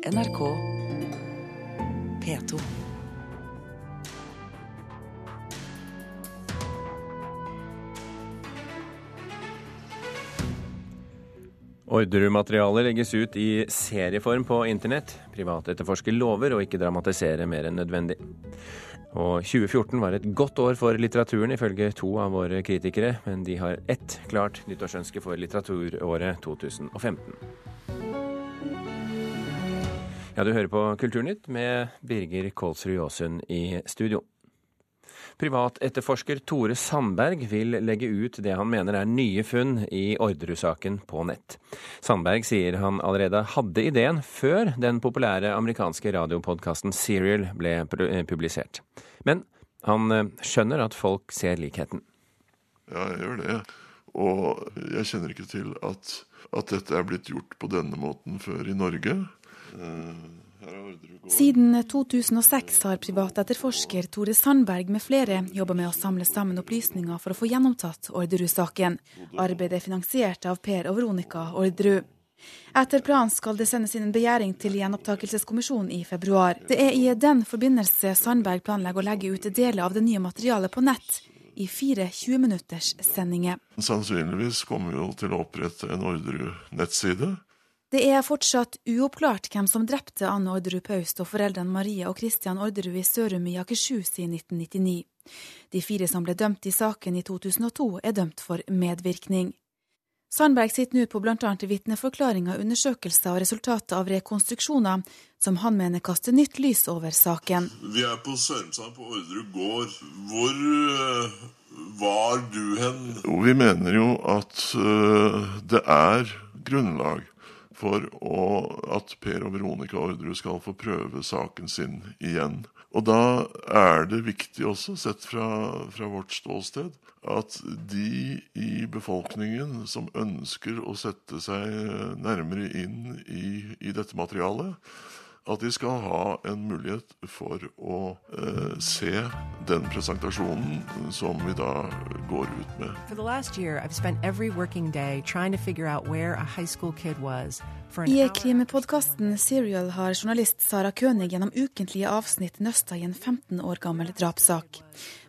NRK P2. Ordrematerialet legges ut i serieform på internett. Privatetterforsker lover å ikke dramatisere mer enn nødvendig. Og 2014 var et godt år for litteraturen, ifølge to av våre kritikere. Men de har ett klart nyttårsønske for litteraturåret 2015. Ja, du hører på Kulturnytt med Birger Kålsrud-Jåsund i studio. Privatetterforsker Tore Sandberg vil legge ut det han mener er nye funn i Orderud-saken på nett. Sandberg sier han allerede hadde ideen før den populære amerikanske radiopodkasten Serial ble publisert. Men han eh, skjønner at folk ser likheten. Ja, jeg gjør det. Og jeg kjenner ikke til at, at dette er blitt gjort på denne måten før i Norge. Siden 2006 har privatetterforsker Tore Sandberg med flere jobba med å samle sammen opplysninger for å få gjennomtatt Orderud-saken. Arbeidet er finansiert av Per og Veronica Orderud. Etter planen skal det sendes inn en begjæring til gjenopptakelseskommisjonen i februar. Det er i den forbindelse Sandberg planlegger å legge ut deler av det nye materialet på nett i fire 20-minutters sendinger. Sannsynligvis kommer vi til å opprette en Orderud-nettside det er fortsatt uoppklart hvem som drepte Anne Orderud Paust og foreldrene Maria og Christian Orderud i Sørum i Akershus i 1999. De fire som ble dømt i saken i 2002, er dømt for medvirkning. Sandberg sitter nå på bl.a. vitneforklaringer, undersøkelser og resultatet av rekonstruksjoner, som han mener kaster nytt lys over saken. Vi er på Sørumsand på Orderud gård. Hvor uh, var du hen? Jo, vi mener jo at uh, det er grunnlag for å, at Per og Veronica Orderud skal få prøve saken sin igjen. Og da er det viktig også, sett fra, fra, vårt ståsted, at de i befolkningen som ønsker å sette seg nærmere inn i, i dette materialet, at de skal ha en mulighet for å eh, se den presentasjonen som vi da går ut med. I krimipodkasten Serial har journalist Sara König gjennom ukentlige avsnitt nøsta i en 15 år gammel drapssak.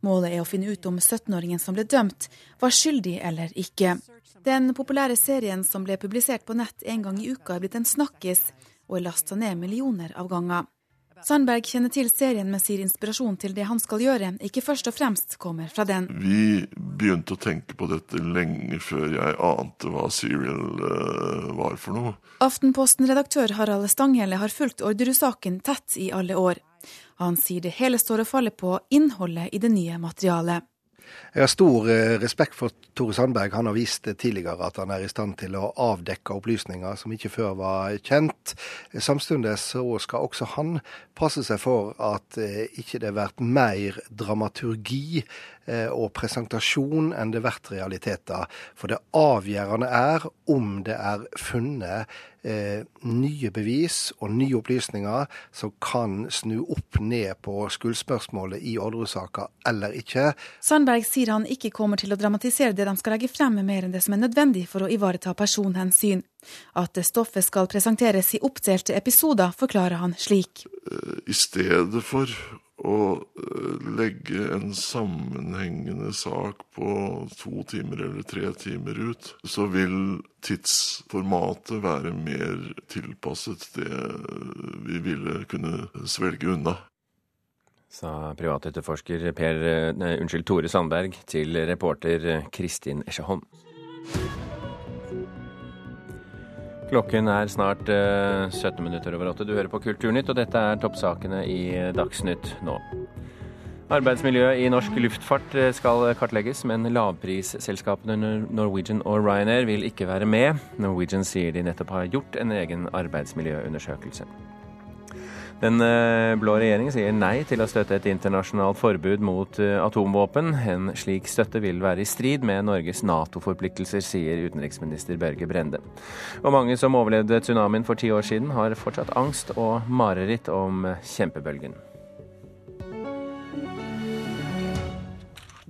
Målet er å finne ut om 17-åringen som ble dømt, var skyldig eller ikke. Den populære serien som ble publisert på nett en gang i uka, er blitt en snakkis og er lasta ned millioner av ganger. Sandberg kjenner til serien, men sier inspirasjon til det han skal gjøre, ikke først og fremst kommer fra den. Vi begynte å tenke på dette lenge før jeg ante hva Serial uh, var for noe. Aftenposten-redaktør Harald Stanghelle har fulgt Orderud-saken tett i alle år. Han sier det hele står og faller på innholdet i det nye materialet. Jeg har stor eh, respekt for Tore Sandberg. Han har vist tidligere at han er i stand til å avdekke opplysninger som ikke før var kjent. Samtidig skal også han passe seg for at eh, ikke det blir mer dramaturgi eh, og presentasjon enn det blir realiteter. For det avgjørende er om det er funnet eh, nye bevis og nye opplysninger som kan snu opp ned på skuldspørsmålet i Orderud-saka eller ikke. Sandberg sier han ikke kommer til å dramatisere det de skal legge frem, mer enn det som er nødvendig for å ivareta personhensyn. At stoffet skal presenteres i oppdelte episoder, forklarer han slik. Eh, I stedet for å eh, legge en sammenhengende sak på to timer eller tre timer ut, så vil tidsformatet være mer tilpasset det vi ville kunne svelge unna. Sa privatetterforsker Per, nei, unnskyld, Tore Sandberg til reporter Kristin Esjeholm. Klokken er snart 17 eh, minutter over åtte. Du hører på Kulturnytt, og dette er toppsakene i Dagsnytt nå. Arbeidsmiljøet i norsk luftfart eh, skal kartlegges, men lavprisselskapene Norwegian og Ryanair vil ikke være med. Norwegian sier de nettopp har gjort en egen arbeidsmiljøundersøkelse. Den eh, blå regjeringen sier nei til å støtte et internasjonalt forbud mot eh, atomvåpen. En slik støtte vil være i strid med Norges Nato-forpliktelser, sier utenriksminister Børge Brende. Og mange som overlevde tsunamien for ti år siden, har fortsatt angst og mareritt om kjempebølgen.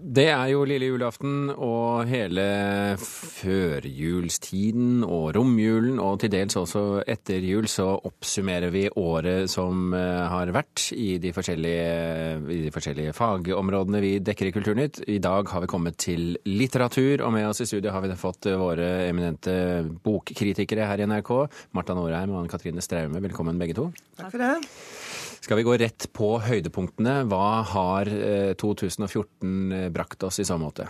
Det er jo lille julaften og hele førjulstiden og romjulen, og til dels også etter jul, så oppsummerer vi året som eh, har vært i de forskjellige, i de forskjellige fagområdene vi dekker i Kulturnytt. I dag har vi kommet til litteratur, og med oss i studio har vi fått våre eminente bokkritikere her i NRK. Marta Norheim og Anne Katrine Straume, velkommen begge to. Takk for det. Skal vi gå rett på høydepunktene? Hva har 2014 eh, eh, brakt oss i så måte?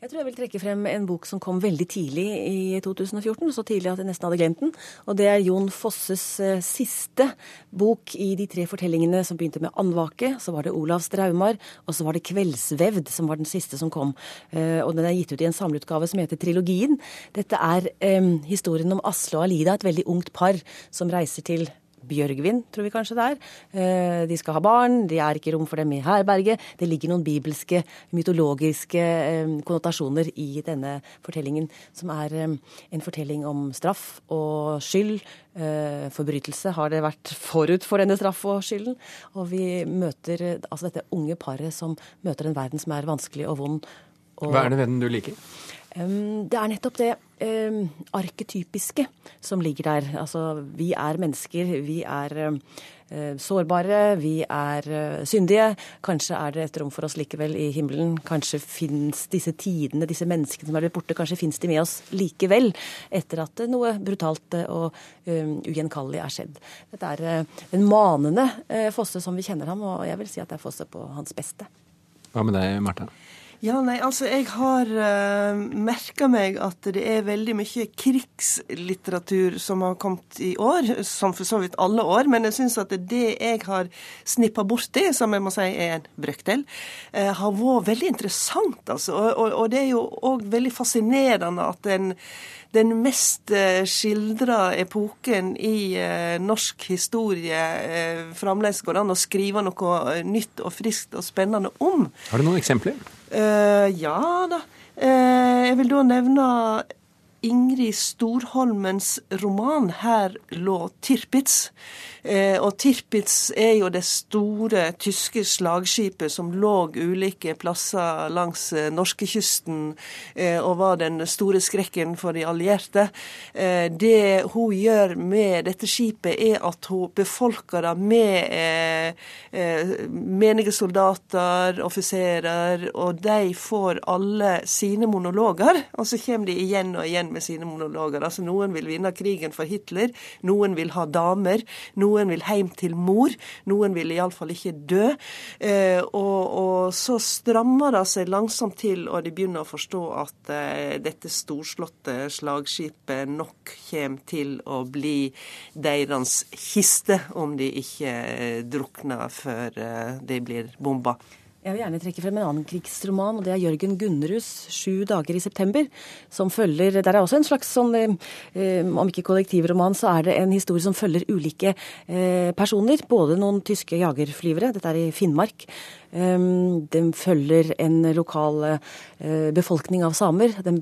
Jeg tror jeg vil trekke frem en bok som kom veldig tidlig i 2014, så tidlig at jeg nesten hadde glemt den. Og det er Jon Fosses eh, siste bok i de tre fortellingene som begynte med Andvake. Så var det Olavs draumar, og så var det Kveldsvevd som var den siste som kom. Og den er gitt ut i en samleutgave som heter Trilogien. Dette er um, historien om Asle og Alida, et veldig ungt par som reiser til Bjørgvin, tror vi kanskje det er. Eh, de skal ha barn, det er ikke rom for dem i herberget. Det ligger noen bibelske, mytologiske eh, konnotasjoner i denne fortellingen, som er eh, en fortelling om straff og skyld. Forbrytelse har det vært forut for denne straff og skylden. Og vi møter altså dette unge paret som møter en verden som er vanskelig og vond. Og Hva er det ved den du liker? Det er nettopp det eh, arketypiske som ligger der. Altså, vi er mennesker, vi er eh, sårbare, vi er eh, syndige. Kanskje er det et rom for oss likevel i himmelen. Kanskje fins disse tidene, disse menneskene som er blitt borte, kanskje fins de med oss likevel etter at noe brutalt og ugjenkallelig er skjedd. Dette er uh, en manende uh, Fosse som vi kjenner ham, og jeg vil si at det er Fosse på hans beste. Hva med deg, Marta? Ja, nei, altså jeg har uh, eh, merka meg at det er veldig mye krigslitteratur som har kommet i år, som for så vidt alle år, men jeg syns at det jeg har snippa borti, som jeg må si er en brøkdel, uh, har vært veldig interessant, altså. Og, og, og det er jo òg veldig fascinerende at den den mest uh, skildra epoken i norsk historie uh, fremdeles går an å skrive noe nytt og friskt og spennende om. Har du noen eksempler? Uh, ja da. Uh, jeg vil da nevne Ingrid Storholmens roman 'Her lå Tirpitz'. Eh, og Tirpitz er jo det store tyske slagskipet som lå ulike plasser langs eh, norskekysten eh, og var den store skrekken for de allierte. Eh, det hun gjør med dette skipet, er at hun befolker det med eh, eh, menige soldater, offiserer, og de får alle sine monologer. Og så kommer de igjen og igjen med sine monologer. Altså Noen vil vinne krigen for Hitler, noen vil ha damer, noen vil hjem til mor, noen vil iallfall ikke dø. Eh, og, og, så strammer det seg langsomt til, og de begynner å forstå at eh, dette storslåtte slagskipet nok kommer til å bli deres kiste, om de ikke eh, drukner før eh, de blir bomba. Jeg vil gjerne trekke frem en annen krigsroman, og det er Jørgen Gunnerus' 'Sju dager i september', som følger Der er også en slags sånn, eh, om ikke kollektivroman, så er det en historie som følger ulike eh, personer. Både noen tyske jagerflyvere, dette er i Finnmark, den følger en lokal eh, befolkning av samer. Den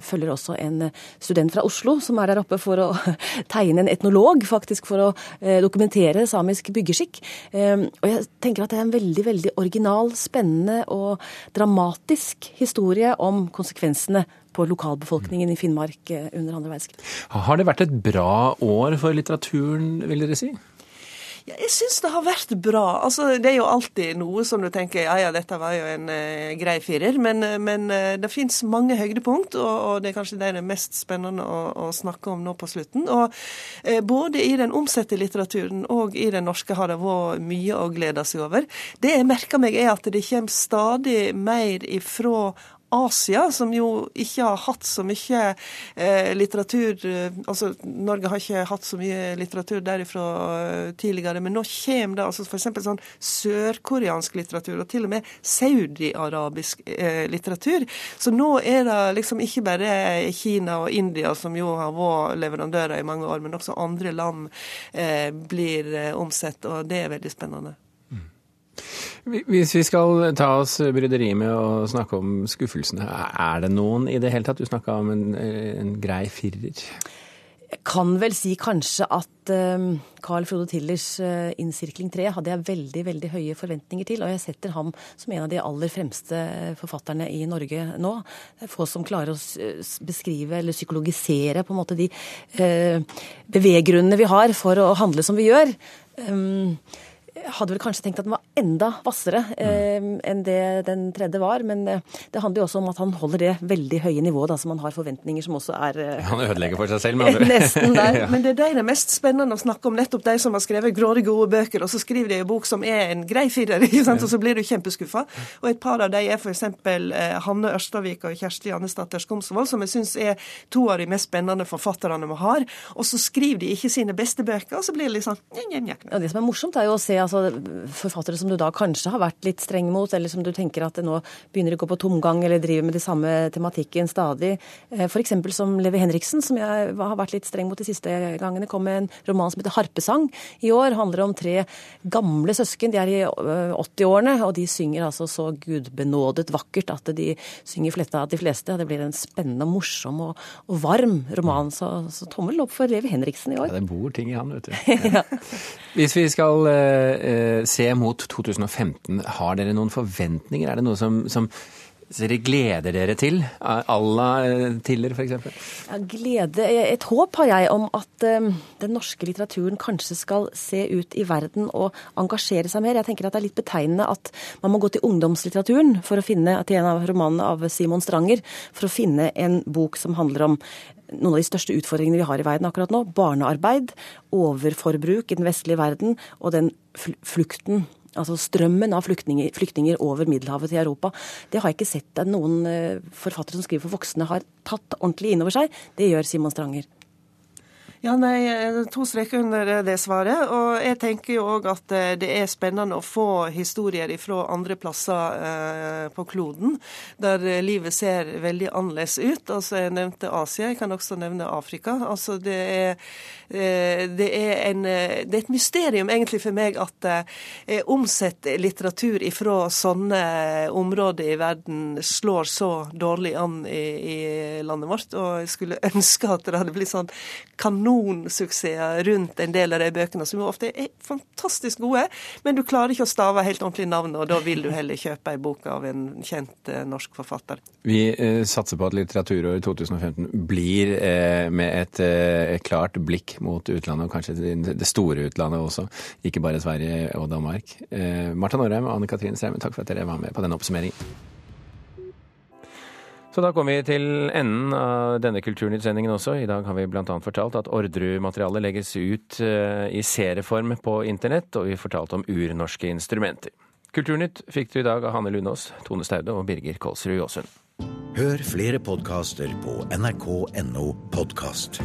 følger også en student fra Oslo som er der oppe for å tegne en etnolog, faktisk for å eh, dokumentere samisk byggeskikk. Ehm, og jeg tenker at det er en veldig, veldig original, spennende og dramatisk historie om konsekvensene på lokalbefolkningen i Finnmark eh, under andre verdenskrig. Har det vært et bra år for litteraturen, vil dere si? Ja, jeg syns det har vært bra. Altså, det er jo alltid noe som du tenker ja ja, dette var jo en uh, grei firer, men, uh, men uh, det fins mange høydepunkt, og, og, det er kanskje det er mest spennende å, å, snakke om nå på slutten. Og både i den omsette litteraturen og i den norske har det vært mye å glede seg over. Det jeg merker meg, er at det kommer stadig mer ifra Asia, som jo ikke har hatt så mye eh, litteratur eh, Altså, Norge har ikke hatt så mye litteratur derifra eh, tidligere, men nå kommer det altså f.eks. sånn sørkoreansk litteratur, og til og med saudi-arabisk eh, litteratur. Så nå er det liksom ikke bare Kina og India som jo har vært leverandører i mange år, men også andre land eh, blir eh, omsett, og det er veldig spennende. Hvis vi skal ta oss bryderiet med å snakke om skuffelsene, er det noen i det hele tatt? Du snakka om en, en grei firer. Jeg kan vel si kanskje at um, Carl Frode Tillers uh, 'Innsirkling 3' hadde jeg veldig veldig høye forventninger til. Og jeg setter ham som en av de aller fremste forfatterne i Norge nå. Det er få som klarer å beskrive eller psykologisere på en måte de uh, beveggrunnene vi har for å handle som vi gjør. Um, hadde vel kanskje tenkt at den var enda hvassere eh, enn det den tredje var. Men eh, det handler jo også om at han holder det veldig høye nivået, da, så man har forventninger som også er eh, Han ødelegger for seg selv, med andre Nesten der. ja. Men det er de det er mest spennende å snakke om, nettopp de som har skrevet grådig gode bøker, og så skriver de en bok som er en grei firer, og så blir du kjempeskuffa. Og et par av de er f.eks. Eh, Hanne Ørstavik og Kjersti Annesdatter Skomsvold, som jeg syns er to av de mest spennende forfatterne vi har. Og så skriver de ikke sine beste bøker, og så blir det litt sånn ja, Det som er morsomt, er jo å se altså, forfattere som du da kanskje har vært litt streng mot, eller som du tenker at det nå begynner å gå på tomgang eller driver med de samme tematikken stadig. Eh, F.eks. som Levi Henriksen, som jeg har vært litt streng mot de siste gangene, kom med en roman som heter 'Harpesang' i år. Handler om tre gamle søsken. De er i 80-årene, eh, og de synger altså så gudbenådet vakkert at de synger fletta av de fleste. Det blir en spennende, morsom og, og varm roman. Så, så, tommel opp for Levi Henriksen i år. Ja, det bor ting i han, vet du. ja. Hvis vi skal eh, se mot 2015, har dere noen forventninger? Er det noe som, som dere gleder dere til? À la eh, Tiller, f.eks.? Ja, glede Et håp har jeg om at um, den norske litteraturen kanskje skal se ut i verden og engasjere seg mer. Jeg tenker at det er litt betegnende at man må gå til ungdomslitteraturen for å finne til en av romanene av Simon Stranger, for å finne en bok som handler om noen av de største utfordringene vi har i verden akkurat nå. Barnearbeid, overforbruk i den vestlige verden og den flukten altså strømmen av flyktninger, flyktninger, over Middelhavet til Europa. Det har jeg ikke sett at noen eh, forfattere som skriver for voksne har tatt ordentlig inn over seg. Det gjør Simon Stranger. Ja, nei, To streker under det svaret. Og jeg tenker jo òg at eh, det er spennende å få historier fra andre plasser eh, på kloden, der livet ser veldig annerledes ut. Altså, Jeg nevnte Asia, jeg kan også nevne Afrika. Altså, det er, eh, det er, en, det er et mysterium egentlig for meg at jeg omsetter litteratur fra sånne områder i verden slår så dårlig an i, i landet vårt. Og jeg skulle ønske at det hadde blitt sånn kanon kanonsuksesser rundt en del av de bøkene, som jo ofte er fantastisk gode, men du klarer ikke å stave helt ordentlig navn, og da vil du heller kjøpe ei bok av en kjent eh, norsk forfatter. Vi eh, satser på at litteraturåret 2015 blir eh, med et klart blikk mot utlandet, og kanskje det store utlandet også, ikke bare Sverige og Danmark. Marta Norheim og Anne Katrin Straume, takk for at dere var med på denne oppsummeringen. Så da kommer vi til enden av denne Kulturnytt-sendingen også. I dag har vi bl.a. fortalt at Orderud-materialet legges ut eh, i serieform på internett, og vi fortalte om urnorske instrumenter. Kulturnytt fikk du i dag av Hanne Lunås, Tone Staude og Birger Kolsrud Jåsund. Hør flere podkaster på nrk.no podkast.